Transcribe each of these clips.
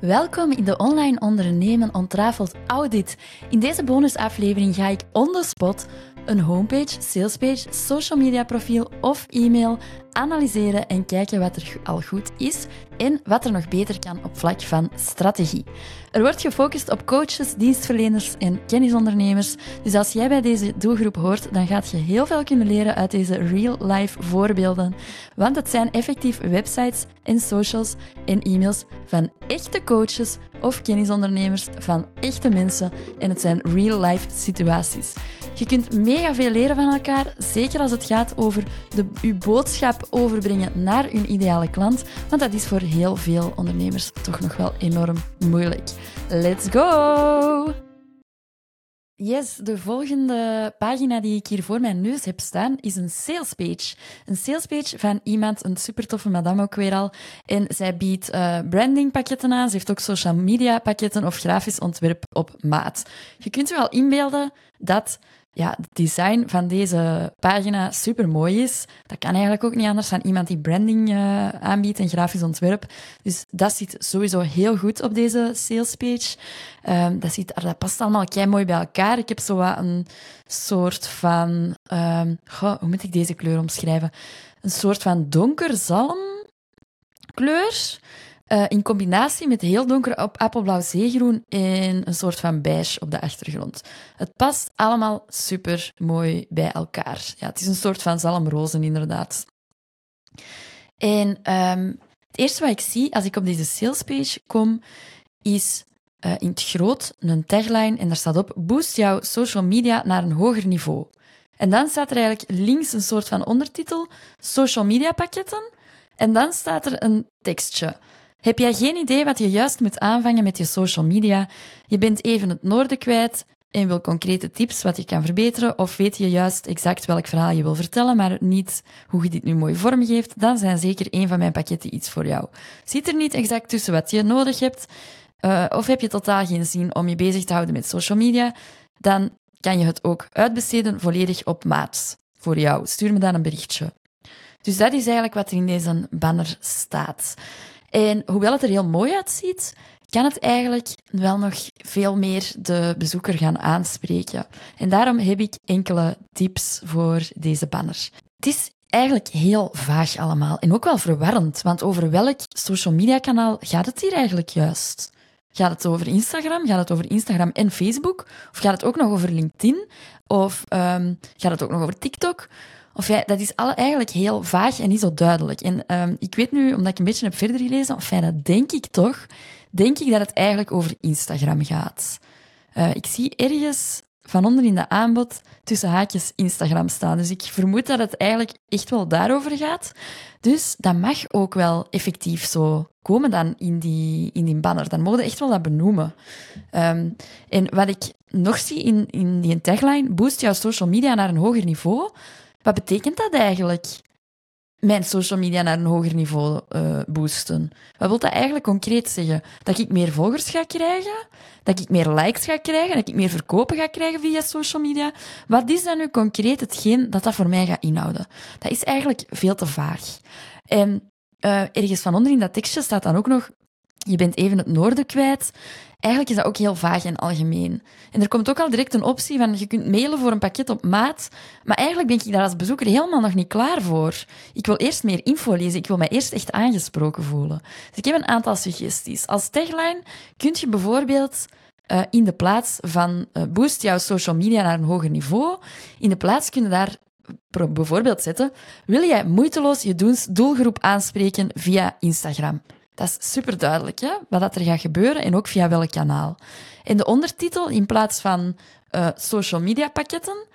Welkom in de Online Ondernemen Ontrafeld Audit. In deze bonusaflevering ga ik on the spot een homepage, salespage, social media profiel of e-mail analyseren en kijken wat er al goed is en wat er nog beter kan op vlak van strategie. Er wordt gefocust op coaches, dienstverleners en kennisondernemers. Dus als jij bij deze doelgroep hoort, dan gaat je heel veel kunnen leren uit deze real-life voorbeelden. Want het zijn effectief websites en socials en e-mails van echte coaches of kennisondernemers van echte mensen en het zijn real-life situaties. Je kunt mega veel leren van elkaar, zeker als het gaat over de, uw boodschap overbrengen naar uw ideale klant, want dat is voor heel veel ondernemers toch nog wel enorm moeilijk. Let's go! Yes, de volgende pagina die ik hier voor mijn neus heb staan is een salespage. Een salespage van iemand, een super toffe madame ook weer al. En zij biedt uh, brandingpakketten aan. Ze heeft ook social media pakketten of grafisch ontwerp op maat. Je kunt je wel inbeelden dat ja, het design van deze pagina super mooi is. Dat kan eigenlijk ook niet anders dan iemand die branding uh, aanbiedt en grafisch ontwerp. Dus dat zit sowieso heel goed op deze salespage. Um, dat, ziet, dat past allemaal kei mooi bij elkaar. Ik heb zo wat een soort van. Um, goh, hoe moet ik deze kleur omschrijven? Een soort van donker zalmkleur. Uh, in combinatie met heel donker appelblauw zeegroen en een soort van beige op de achtergrond. Het past allemaal super mooi bij elkaar. Ja, het is een soort van zalmrozen, inderdaad. En um, het eerste wat ik zie als ik op deze salespage kom, is uh, in het groot een tagline en daar staat op: Boost jouw social media naar een hoger niveau. En dan staat er eigenlijk links een soort van ondertitel: Social media pakketten. En dan staat er een tekstje. Heb jij geen idee wat je juist moet aanvangen met je social media? Je bent even het noorden kwijt en wil concrete tips wat je kan verbeteren, of weet je juist exact welk verhaal je wil vertellen, maar niet hoe je dit nu mooi vormgeeft, dan zijn zeker een van mijn pakketten iets voor jou. Zit er niet exact tussen wat je nodig hebt, uh, of heb je totaal geen zin om je bezig te houden met social media, dan kan je het ook uitbesteden volledig op maat voor jou. Stuur me dan een berichtje. Dus dat is eigenlijk wat er in deze banner staat. En hoewel het er heel mooi uitziet, kan het eigenlijk wel nog veel meer de bezoeker gaan aanspreken. En daarom heb ik enkele tips voor deze banner. Het is eigenlijk heel vaag allemaal en ook wel verwarrend, want over welk social media kanaal gaat het hier eigenlijk juist? Gaat het over Instagram? Gaat het over Instagram en Facebook? Of gaat het ook nog over LinkedIn? Of um, gaat het ook nog over TikTok? Of ja, dat is alle, eigenlijk heel vaag en niet zo duidelijk. En um, ik weet nu, omdat ik een beetje heb verder gelezen, of ja, dat denk ik toch, denk ik dat het eigenlijk over Instagram gaat. Uh, ik zie ergens van onder in de aanbod tussen haakjes Instagram staan. Dus ik vermoed dat het eigenlijk echt wel daarover gaat. Dus dat mag ook wel effectief zo komen dan in die, in die banner. Dan mogen echt wel dat benoemen. Um, en wat ik nog zie in, in die tagline, boost jouw social media naar een hoger niveau. Wat betekent dat eigenlijk? Mijn social media naar een hoger niveau uh, boosten. Wat wil dat eigenlijk concreet zeggen? Dat ik meer volgers ga krijgen? Dat ik meer likes ga krijgen? Dat ik meer verkopen ga krijgen via social media? Wat is dan nu concreet hetgeen dat dat voor mij gaat inhouden? Dat is eigenlijk veel te vaag. En uh, ergens van onder in dat tekstje staat dan ook nog je bent even het noorden kwijt. Eigenlijk is dat ook heel vaag en algemeen. En er komt ook al direct een optie van je kunt mailen voor een pakket op maat. Maar eigenlijk ben ik daar als bezoeker helemaal nog niet klaar voor. Ik wil eerst meer info lezen. Ik wil mij eerst echt aangesproken voelen. Dus ik heb een aantal suggesties. Als tagline kun je bijvoorbeeld uh, in de plaats van uh, boost jouw social media naar een hoger niveau, in de plaats kun je daar bijvoorbeeld zetten, wil jij moeiteloos je doelgroep aanspreken via Instagram? Dat is super duidelijk, hè? wat dat er gaat gebeuren en ook via welk kanaal. In de ondertitel, in plaats van uh, social media pakketten,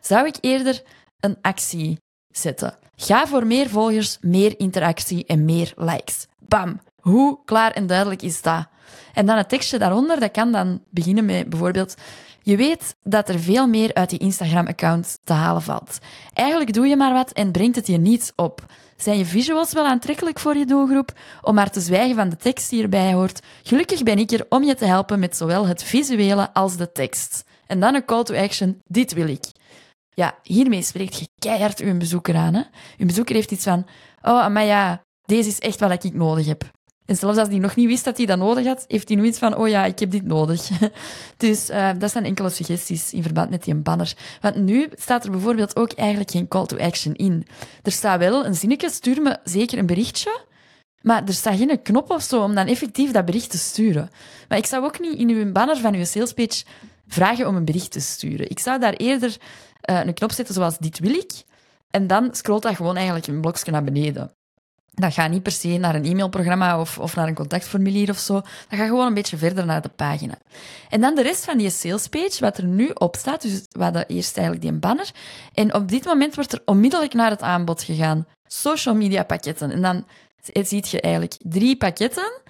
zou ik eerder een actie zetten. Ga voor meer volgers, meer interactie en meer likes. Bam! Hoe klaar en duidelijk is dat? En dan het tekstje daaronder, dat kan dan beginnen met bijvoorbeeld je weet dat er veel meer uit die Instagram-account te halen valt. Eigenlijk doe je maar wat en brengt het je niets op. Zijn je visuals wel aantrekkelijk voor je doelgroep? Om maar te zwijgen van de tekst die erbij hoort. Gelukkig ben ik er om je te helpen met zowel het visuele als de tekst. En dan een call to action, dit wil ik. Ja, hiermee spreekt je uw bezoeker aan. Hè? Uw bezoeker heeft iets van, oh, maar ja, deze is echt wat ik nodig heb. En zelfs als die nog niet wist dat hij dat nodig had, heeft hij nu iets van, oh ja, ik heb dit nodig. dus uh, dat zijn enkele suggesties in verband met die banner. Want nu staat er bijvoorbeeld ook eigenlijk geen call to action in. Er staat wel een zinnetje, stuur me zeker een berichtje, maar er staat geen knop of zo om dan effectief dat bericht te sturen. Maar ik zou ook niet in uw banner van uw salespage vragen om een bericht te sturen. Ik zou daar eerder uh, een knop zetten zoals dit wil ik. En dan scrolt dat gewoon eigenlijk een blokje naar beneden. Dat gaat niet per se naar een e-mailprogramma of, of naar een contactformulier of zo. Dat gaat gewoon een beetje verder naar de pagina. En dan de rest van die salespage, wat er nu op staat. Dus we hadden eerst eigenlijk die banner. En op dit moment wordt er onmiddellijk naar het aanbod gegaan. Social media pakketten. En dan ziet je eigenlijk drie pakketten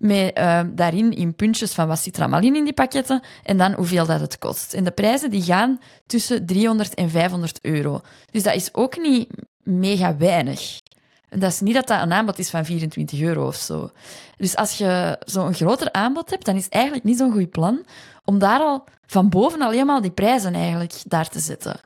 met uh, daarin in puntjes van wat zit er allemaal in in die pakketten en dan hoeveel dat het kost. En de prijzen die gaan tussen 300 en 500 euro. Dus dat is ook niet mega weinig. Dat is niet dat dat een aanbod is van 24 euro of zo. Dus als je zo'n groter aanbod hebt, dan is het eigenlijk niet zo'n goed plan om daar al van boven alleen maar die prijzen eigenlijk daar te zetten.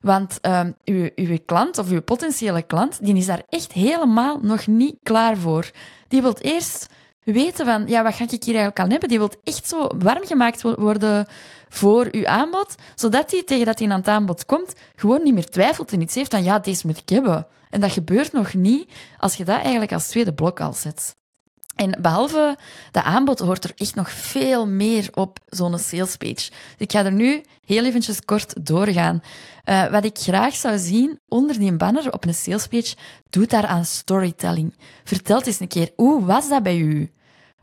Want um, uw, uw klant of uw potentiële klant, die is daar echt helemaal nog niet klaar voor. Die wil eerst weten van, ja, wat ga ik hier eigenlijk aan hebben? Die wil echt zo warm gemaakt worden voor uw aanbod, zodat hij tegen dat hij aan het aanbod komt, gewoon niet meer twijfelt en iets heeft van, ja, deze moet ik hebben. En dat gebeurt nog niet als je dat eigenlijk als tweede blok al zet. En behalve de aanbod hoort er echt nog veel meer op zo'n salespage. Ik ga er nu heel eventjes kort doorgaan. Uh, wat ik graag zou zien onder die banner op een salespage, doe daar aan storytelling. Vertel eens een keer, hoe was dat bij u?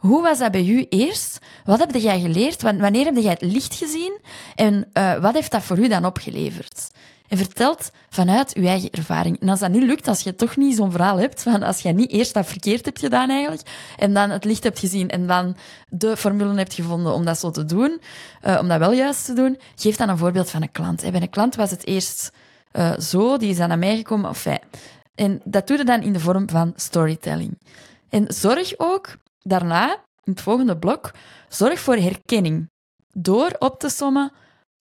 Hoe was dat bij u eerst? Wat heb jij geleerd? Wanneer heb jij het licht gezien? En uh, wat heeft dat voor u dan opgeleverd? En vertelt vanuit uw eigen ervaring. En als dat nu lukt, als je toch niet zo'n verhaal hebt, van als je niet eerst dat verkeerd hebt gedaan eigenlijk, en dan het licht hebt gezien en dan de formule hebt gevonden om dat zo te doen, uh, om dat wel juist te doen, geef dan een voorbeeld van een klant. Bij een klant was het eerst uh, zo, die is dan naar mij gekomen, enfin. En dat doe je dan in de vorm van storytelling. En zorg ook daarna, in het volgende blok, zorg voor herkenning. Door op te sommen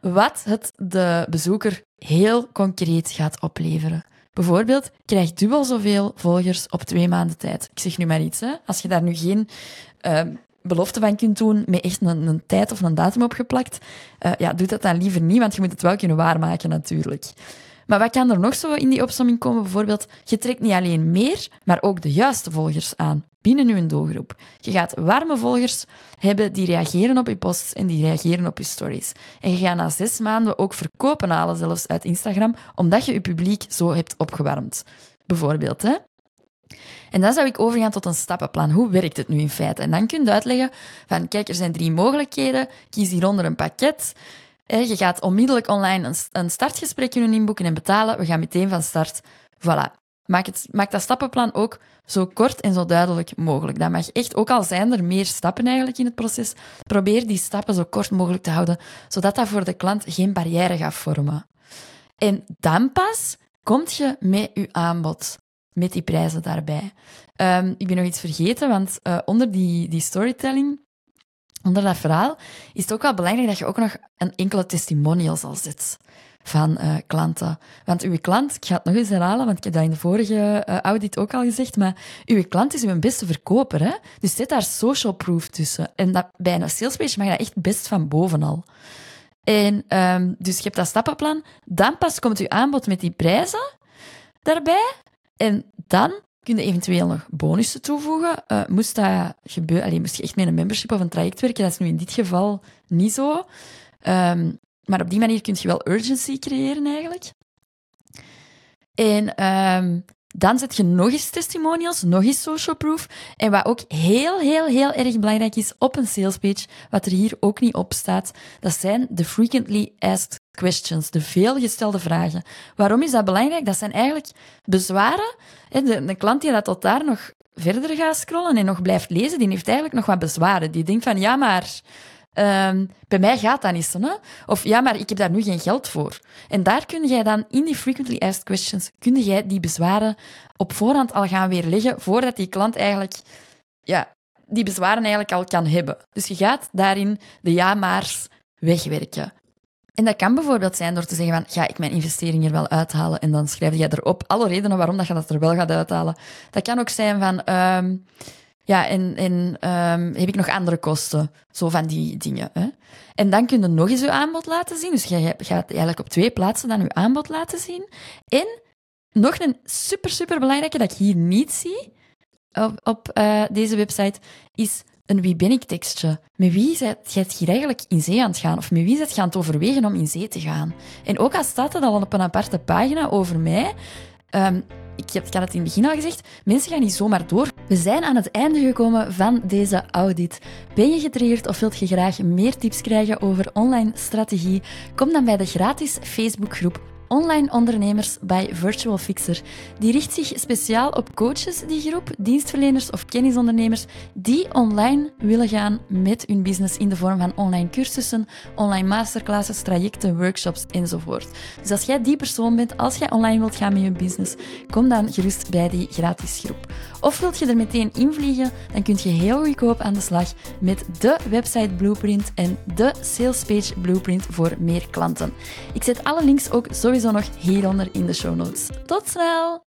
wat het de bezoeker heel concreet gaat opleveren. Bijvoorbeeld, krijg dubbel zoveel volgers op twee maanden tijd. Ik zeg nu maar iets. Hè. Als je daar nu geen uh, belofte van kunt doen met echt een, een tijd of een datum opgeplakt, uh, ja, doe dat dan liever niet, want je moet het wel kunnen waarmaken natuurlijk. Maar wat kan er nog zo in die opsomming komen? Bijvoorbeeld, je trekt niet alleen meer, maar ook de juiste volgers aan binnen uw doelgroep. Je gaat warme volgers hebben die reageren op je posts en die reageren op je stories. En je gaat na zes maanden ook verkopen halen, zelfs uit Instagram, omdat je je publiek zo hebt opgewarmd. Bijvoorbeeld, hè? En dan zou ik overgaan tot een stappenplan. Hoe werkt het nu in feite? En dan kun je uitleggen van, kijk, er zijn drie mogelijkheden. Kies hieronder een pakket. Je gaat onmiddellijk online een startgesprek kunnen inboeken en betalen. We gaan meteen van start. Voilà. Maak, het, dat stappenplan ook zo kort en zo duidelijk mogelijk. Dat mag echt, ook al zijn er meer stappen eigenlijk in het proces, probeer die stappen zo kort mogelijk te houden, zodat dat voor de klant geen barrière gaat vormen. En dan pas komt je met je aanbod, met die prijzen daarbij. Um, ik ben nog iets vergeten, want uh, onder die, die storytelling, onder dat verhaal, is het ook wel belangrijk dat je ook nog een enkele testimonial zal zetten van uh, klanten. Want uw klant, ik ga het nog eens herhalen, want ik heb dat in de vorige uh, audit ook al gezegd, maar uw klant is uw beste verkoper. Hè? Dus zet daar social proof tussen. En dat, bij een salespage mag je dat echt best van bovenal. En um, dus je hebt dat stappenplan. Dan pas komt uw aanbod met die prijzen daarbij. En dan kun je eventueel nog bonussen toevoegen. Uh, moest dat gebeuren, alleen moest je echt met een membership of een traject werken, dat is nu in dit geval niet zo. Um, maar op die manier kun je wel urgency creëren eigenlijk. En um, dan zet je nog eens testimonials, nog eens social proof. En wat ook heel, heel, heel erg belangrijk is op een salespage, wat er hier ook niet op staat, dat zijn de frequently asked questions, de veelgestelde vragen. Waarom is dat belangrijk? Dat zijn eigenlijk bezwaren. De, de klant die dat tot daar nog verder gaat scrollen en nog blijft lezen, die heeft eigenlijk nog wat bezwaren. Die denkt van, ja, maar Um, bij mij gaat dat niet zo. Hè? Of ja, maar ik heb daar nu geen geld voor. En daar kun jij dan in die frequently asked questions, kun jij die bezwaren op voorhand al gaan weerleggen, voordat die klant eigenlijk ja, die bezwaren eigenlijk al kan hebben. Dus je gaat daarin de ja-maars wegwerken. En dat kan bijvoorbeeld zijn door te zeggen van, ga ik mijn investering er wel uithalen? En dan schrijf je erop alle redenen waarom dat je dat er wel gaat uithalen. Dat kan ook zijn van, um, Ja, en, ehm, heb ik nog andere kosten? Zo van die dingen. Hè? En dan kun je nog eens je aanbod laten zien. Dus je gaat eigenlijk op twee plaatsen dan je aanbod laten zien. En nog een super, super belangrijke dat ik hier niet zie op, uh, deze website is een wie ben ik tekstje. Met wie zijt jij hier eigenlijk in zee aan het gaan? Of met wie zijt je aan het overwegen om in zee te gaan? En ook al staat het al op een aparte pagina over mij, um, ik, heb, het in het begin al gezegd, mensen gaan niet zomaar door. We zijn aan het einde gekomen van deze audit. Ben je getriggerd of wilt je graag meer tips krijgen over online strategie? Kom dan bij de gratis Facebookgroep Online Ondernemers bij Virtual Fixer. Die richt zich speciaal op coaches, die groep, dienstverleners of kennisondernemers die online willen gaan met hun business in de vorm van online cursussen, online masterclasses, trajecten, workshops enzovoort. Dus als jij die persoon bent, als jij online wilt gaan met je business, kom dan gerust bij die gratis groep. Of wilt je er meteen invliegen, dan kun je heel goedkoop aan de slag met de website blueprint en de salespage blueprint voor meer klanten. Ik zet alle links ook sowieso nog hieronder in de show notes. Tot snel!